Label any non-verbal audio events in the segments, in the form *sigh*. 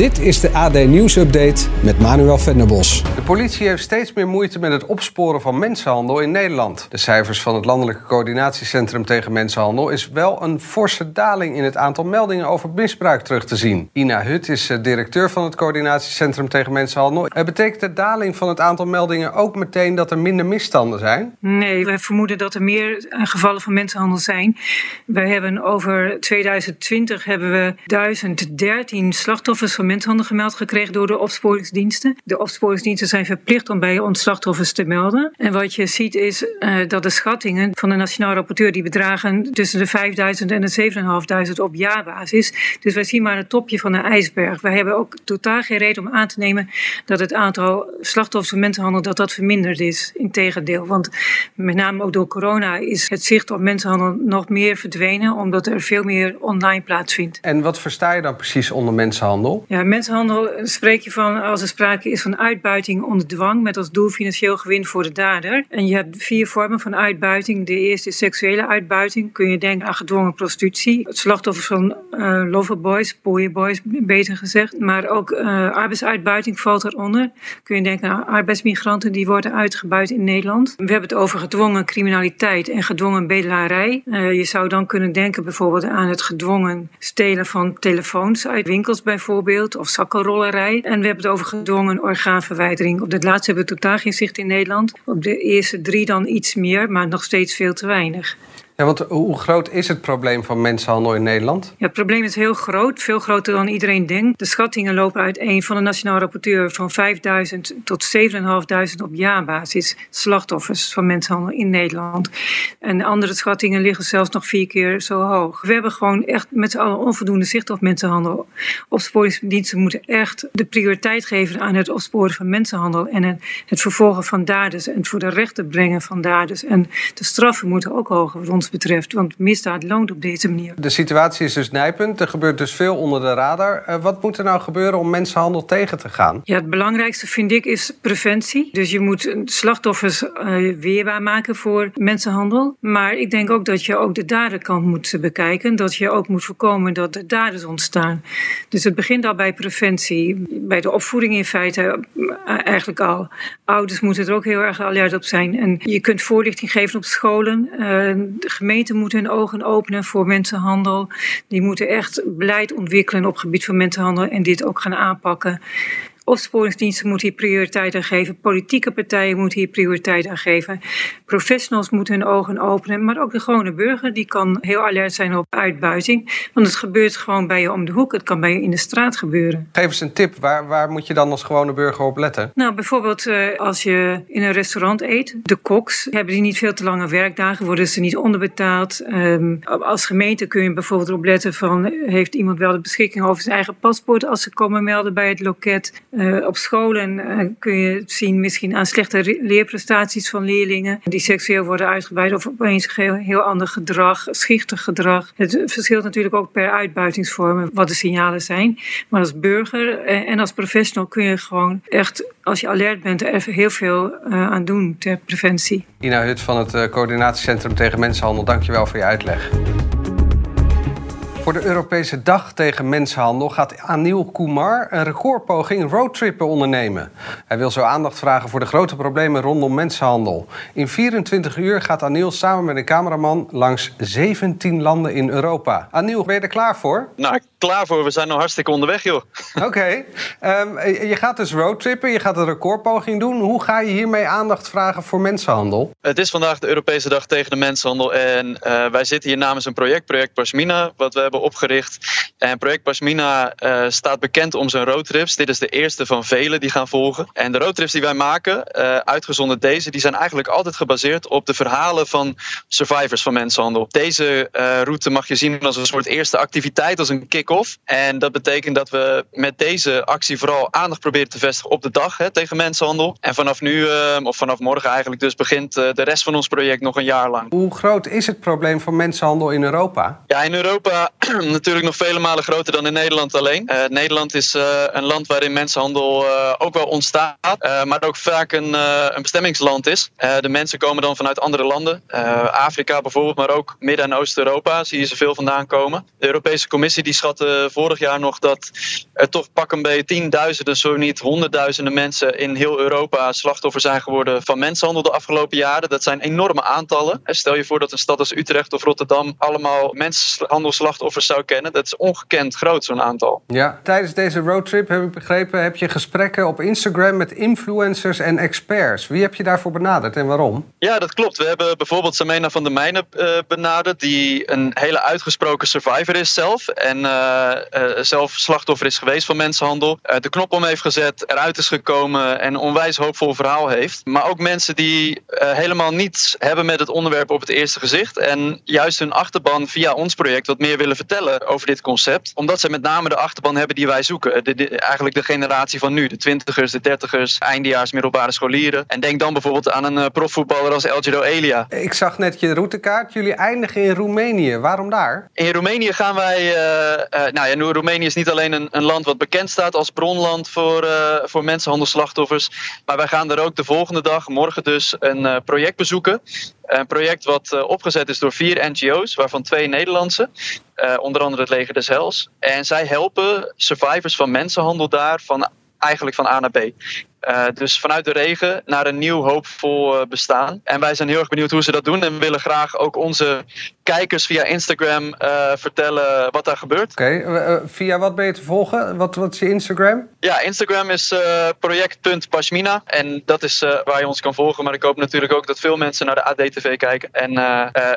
Dit is de AD Nieuws Update met Manuel Venderbos. De politie heeft steeds meer moeite met het opsporen van mensenhandel in Nederland. De cijfers van het Landelijke Coördinatiecentrum tegen Mensenhandel is wel een forse daling in het aantal meldingen over misbruik terug te zien. Ina Hut is eh, directeur van het Coördinatiecentrum tegen Mensenhandel. Het betekent de daling van het aantal meldingen ook meteen dat er minder misstanden zijn? Nee, we vermoeden dat er meer eh, gevallen van mensenhandel zijn. Wij hebben over 2020 hebben we 1013 slachtoffers van mensenhandel gemeld gekregen door de opsporingsdiensten. De opsporingsdiensten zijn verplicht om bij ons slachtoffers te melden. En wat je ziet is uh, dat de schattingen van de nationaal rapporteur die bedragen tussen de 5000 en de 7.500 op jaarbasis. Dus wij zien maar het topje van de ijsberg. Wij hebben ook totaal geen reden om aan te nemen dat het aantal slachtoffers van mensenhandel dat dat verminderd is. Integendeel, want met name ook door corona is het zicht op mensenhandel nog meer verdwenen, omdat er veel meer online plaatsvindt. En wat versta je dan precies onder mensenhandel? Ja, mensenhandel spreek je van als er sprake is van uitbuiting onder dwang met als doel financieel gewin voor de dader. En je hebt vier vormen van uitbuiting. De eerste is seksuele uitbuiting. Kun je denken aan gedwongen prostitutie. Het slachtoffer van uh, loverboys, boys, beter gezegd. Maar ook arbeidsuitbuiting valt eronder. Kun je denken aan arbeidsmigranten die worden uitgebuit in Nederland. We hebben het over gedwongen criminaliteit en gedwongen bedelarij. Je zou dan kunnen denken bijvoorbeeld aan het gedwongen stelen van telefoons uit winkels bijvoorbeeld of zakkenrollerij. En we hebben het over gedwongen orgaanverwijdering. Op dit laatste hebben we totaal geen zicht in Nederland. Op de eerste drie dan iets meer, maar nog steeds veel te weinig. Ja, want hoe groot is het probleem van mensenhandel in Nederland? Ja, het probleem is heel groot, veel groter dan iedereen denkt. De schattingen lopen uiteen van de Nationaal Rapporteur van 5000 tot 7.500 op jaarbasis slachtoffers van mensenhandel in Nederland. En andere schattingen liggen zelfs nog vier keer zo hoog. We hebben gewoon echt met z'n allen onvoldoende zicht op mensenhandel. Opsporingsdiensten moeten echt de prioriteit geven aan het opsporen van mensenhandel en het vervolgen van daders en voor de rechter brengen van daders. En de straffen moeten ook hoger betreft. Want misdaad loont op deze manier. De situatie is dus nijpend. Er gebeurt dus veel onder de radar. Uh, wat moet er nou gebeuren om mensenhandel tegen te gaan? Ja, het belangrijkste vind ik is preventie. Dus je moet slachtoffers uh, weerbaar maken voor mensenhandel. Maar ik denk ook dat je ook de daderkant moet bekijken. Dat je ook moet voorkomen dat er daders ontstaan. Dus het begint al bij preventie. Bij de opvoeding in feite uh, eigenlijk al. Ouders moeten er ook heel erg alert op zijn. En je kunt voorlichting geven op scholen gemeenten moeten hun ogen openen voor mensenhandel. Die moeten echt beleid ontwikkelen op het gebied van mensenhandel en dit ook gaan aanpakken. Opsporingsdiensten moeten hier prioriteit aan geven. Politieke partijen moeten hier prioriteit aan geven. Professionals moeten hun ogen openen. Maar ook de gewone burger die kan heel alert zijn op uitbuiting. Want het gebeurt gewoon bij je om de hoek. Het kan bij je in de straat gebeuren. Geef eens een tip. Waar, waar moet je dan als gewone burger op letten? Nou, bijvoorbeeld uh, als je in een restaurant eet. De koks hebben die niet veel te lange werkdagen. Worden ze niet onderbetaald. Um, als gemeente kun je bijvoorbeeld erop letten van... heeft iemand wel de beschikking over zijn eigen paspoort... als ze komen melden bij het loket... Uh, op scholen uh, kun je zien misschien aan slechte leerprestaties van leerlingen die seksueel worden uitgebreid of opeens heel, heel ander gedrag, schichtig gedrag. Het verschilt natuurlijk ook per uitbuitingsvormen wat de signalen zijn. Maar als burger uh, en als professional kun je gewoon echt, als je alert bent, er heel veel aan doen ter preventie. Ina Hut van het Coördinatiecentrum tegen Mensenhandel, dankjewel voor je uitleg. Voor de Europese Dag tegen Mensenhandel gaat Anil Kumar een recordpoging roadtrippen ondernemen. Hij wil zo aandacht vragen voor de grote problemen rondom mensenhandel. In 24 uur gaat Anil samen met een cameraman langs 17 landen in Europa. Anil, ben je er klaar voor? Nou, klaar voor. We zijn nog hartstikke onderweg, joh. Oké. Okay. *laughs* Um, je gaat dus roadtrippen, je gaat een recordpoging doen. Hoe ga je hiermee aandacht vragen voor mensenhandel? Het is vandaag de Europese Dag tegen de Mensenhandel. En uh, wij zitten hier namens een project, Project Pasmina, wat we hebben opgericht. En Project Pasmina uh, staat bekend om zijn roadtrips. Dit is de eerste van vele die gaan volgen. En de roadtrips die wij maken, uh, uitgezonderd deze, die zijn eigenlijk altijd gebaseerd op de verhalen van survivors van mensenhandel. Deze route mag je zien als een soort eerste activiteit, als een kick kick-off. En dat betekent dat we met deze actie vooral aandacht proberen te vestigen op de dag hè, tegen mensenhandel. En vanaf nu, of vanaf morgen eigenlijk dus, begint de rest van ons project nog een jaar lang. Hoe groot is het probleem van mensenhandel in Europa? Ja, in Europa *clears throat* natuurlijk nog vele malen groter dan in Nederland alleen. Nederland is een land waarin mensenhandel ook wel ontstaat, maar ook vaak een, een bestemmingsland is. de mensen komen dan vanuit andere landen, Afrika bijvoorbeeld, maar ook Midden- en Oost-Europa zie je ze veel vandaan komen. De Europese Commissie die schatte vorig jaar nog dat er toch pak een tienduizenden, zo niet honderdduizenden mensen in heel Europa slachtoffer zijn geworden van mensenhandel de afgelopen jaren. Dat zijn enorme aantallen. Stel je voor dat een stad als Utrecht of Rotterdam allemaal mensenhandelslachtoffers zou kennen. Dat is ongekend groot, zo'n aantal. Ja, tijdens deze roadtrip heb ik begrepen, heb je gesprekken op Instagram met influencers en experts. Wie heb je daarvoor benaderd en waarom? Ja, dat klopt. We hebben bijvoorbeeld Samena van der Meijnen uh, benaderd, die een hele uitgesproken survivor is zelf. En uh, uh, zelf slachtoffer is geweest van mensenhandel. de knop om heeft gezet, eruit is gekomen en een onwijs hoopvol verhaal heeft. Maar ook mensen die helemaal niets hebben met het onderwerp op het eerste gezicht. En juist hun achterban via ons project wat meer willen vertellen over dit concept. Omdat ze met name de achterban hebben die wij zoeken. De, de, eigenlijk de generatie van nu. De twintigers, de dertigers, eindejaars, middelbare scholieren. En denk dan bijvoorbeeld aan een profvoetballer als Elgiro Elia. Ik zag net je routekaart. Jullie eindigen in Roemenië. Waarom daar? In Roemenië gaan wij. Uh, uh, nou ja, Roemenië is niet alleen een, een, land wat bekend staat als bronland voor, voor mensenhandelslachtoffers. Maar wij gaan er ook de volgende dag, morgen dus, een project bezoeken. Een project wat opgezet is door vier NGO's, waarvan twee Nederlandse. onder andere het Leger des Hels. En zij helpen survivors van mensenhandel daar van eigenlijk van A naar B. Uh, dus vanuit de regen naar een nieuw hoopvol bestaan. En wij zijn heel erg benieuwd hoe ze dat doen. En willen graag ook onze kijkers via Instagram uh, vertellen wat daar gebeurt. Oké, okay. uh, via wat ben je te volgen? Wat, wat is je Instagram? Ja, Instagram is project.pashmina. En dat is waar je ons kan volgen. Maar ik hoop natuurlijk ook dat veel mensen naar de ADTV kijken. En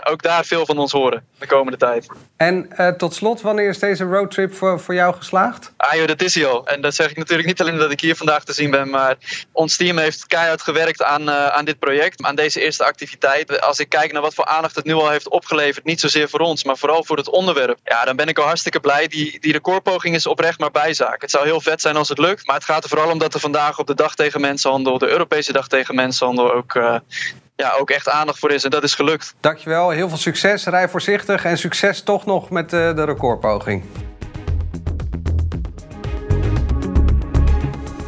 ook daar veel van ons horen de komende tijd. En tot slot, wanneer is deze roadtrip voor, voor jou geslaagd? Ah joh, dat is hij al. En dat zeg ik natuurlijk niet alleen dat ik hier vandaag te zien ben. Maar ons team heeft keihard gewerkt aan, aan dit project. Aan deze eerste activiteit. Als ik kijk naar wat voor aandacht het nu al heeft opgeleverd niet zozeer voor ons, maar vooral voor het onderwerp. Ja, dan ben ik al hartstikke blij. Die, die recordpoging is oprecht maar bijzaak. Het zou heel vet zijn als het lukt, maar het gaat er vooral om dat er vandaag op de dag tegen mensenhandel, de Europese dag tegen mensenhandel, ook, uh, ja, ook echt aandacht voor is. En dat is gelukt. Dankjewel, heel veel succes. Rij voorzichtig en succes toch nog met uh, de recordpoging.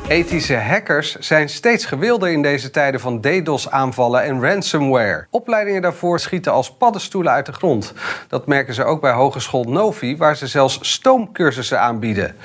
Ethische hackers zijn steeds gewilder in deze tijden van DDoS-aanvallen en ransomware. Opleidingen daarvoor schieten als paddenstoelen uit de grond. Dat merken ze ook bij Hogeschool Novi, waar ze zelfs stoomcursussen aanbieden.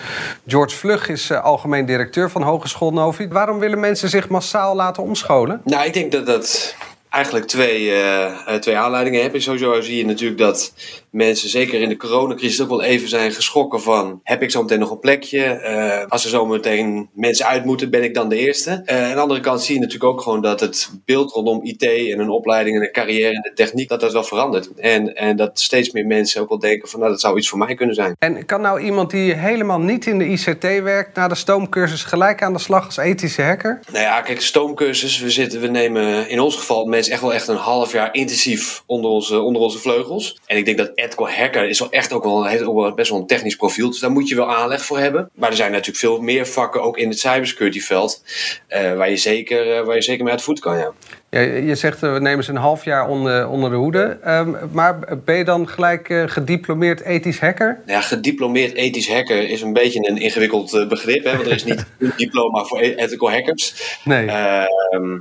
George Vlug is uh, algemeen directeur van Hogeschool Novi. Waarom willen mensen zich massaal laten omscholen? Nou, ik denk dat dat eigenlijk twee, uh, twee aanleidingen hebben. Sowieso zie je natuurlijk dat mensen, zeker in de coronacrisis, ook wel even zijn geschrokken van... heb ik zo meteen nog een plekje? Uh, als er zo meteen mensen uit moeten, ben ik dan de eerste? Uh, aan de andere kant zie je natuurlijk ook gewoon dat het beeld rondom IT... en een opleiding en een carrière en de techniek, dat dat wel verandert. En, en dat steeds meer mensen ook wel denken van... nou, dat zou iets voor mij kunnen zijn. En kan nou iemand die helemaal niet in de ICT werkt... na de stoomcursus gelijk aan de slag als ethische hacker? Nou ja, kijk, stoomcursus, we, zitten, we nemen in ons geval mensen echt wel echt een half jaar intensief onder onze, onder onze vleugels. En ik denk dat ethical hacker is wel echt ook wel, heeft ook wel best wel een technisch profiel. Dus daar moet je wel aanleg voor hebben. Maar er zijn natuurlijk veel meer vakken ook in het cybersecurity veld. Uh, waar, je zeker, uh, waar je zeker mee uit voet kan, ja. Ja, je zegt we nemen ze een half jaar onder, onder de hoede. Um, maar ben je dan gelijk uh, gediplomeerd ethisch hacker? Ja, gediplomeerd ethisch hacker is een beetje een ingewikkeld uh, begrip. Hè, want er is niet *laughs* een diploma voor ethical hackers. Nee. Uh,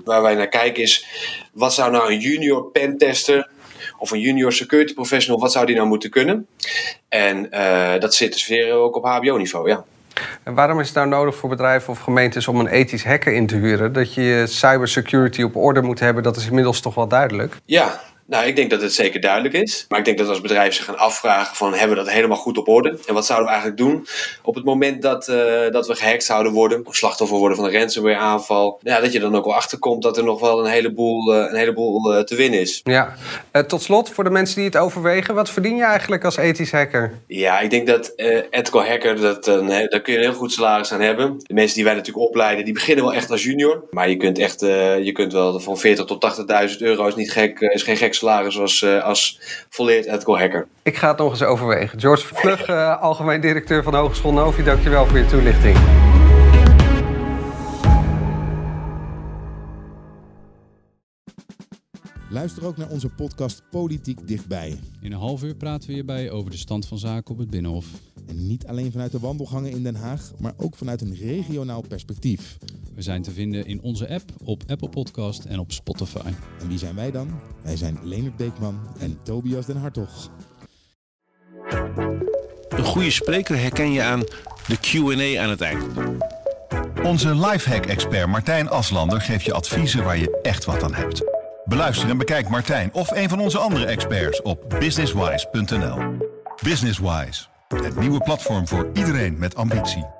waar wij naar kijken is, wat zou nou een junior pentester of een junior security professional, wat zou die nou moeten kunnen? En dat zit dus weer ook op HBO-niveau, ja. En waarom is het nou nodig voor bedrijven of gemeentes om een ethisch hacker in te huren? Dat je cybersecurity op orde moet hebben, dat is inmiddels toch wel duidelijk? Ja, nou, ik denk dat het zeker duidelijk is. Maar ik denk dat als bedrijven zich gaan afvragen van hebben we dat helemaal goed op orde? En wat zouden we eigenlijk doen op het moment dat, uh, dat we gehackt zouden worden of slachtoffer worden van een ransomware aanval? Ja, dat je dan ook wel achterkomt dat er nog wel een heleboel, uh, een heleboel uh, te winnen is. Ja, tot slot voor de mensen die het overwegen, wat verdien je eigenlijk als ethisch hacker? Ja, ik denk dat ethical hacker, dat, daar kun je een heel goed salaris aan hebben. De mensen die wij natuurlijk opleiden, die beginnen wel echt als junior. Maar je kunt echt, je kunt wel van 40 tot 80.000 euro is niet gek, is geen gek salaris als, uh, als volleerd ethical hacker. Ik ga het nog eens overwegen. George Vlug, uh, algemeen directeur van de Hogeschool Novi, dankjewel voor je toelichting. Luister ook naar onze podcast Politiek Dichtbij. In een half uur praten we hierbij over de stand van zaken op het Binnenhof. En niet alleen vanuit de wandelgangen in Den Haag, maar ook vanuit een regionaal perspectief. We zijn te vinden in onze app, op Apple Podcast en op Spotify. En wie zijn wij dan? Wij zijn Leonard Beekman en Tobias den Hartog. Een goede spreker herken je aan de Q&A aan het eind. Onze lifehack-expert Martijn Aslander geeft je adviezen waar je echt wat aan hebt. Beluister en bekijk Martijn of een van onze andere experts op businesswise.nl. Businesswise, het nieuwe platform voor iedereen met ambitie.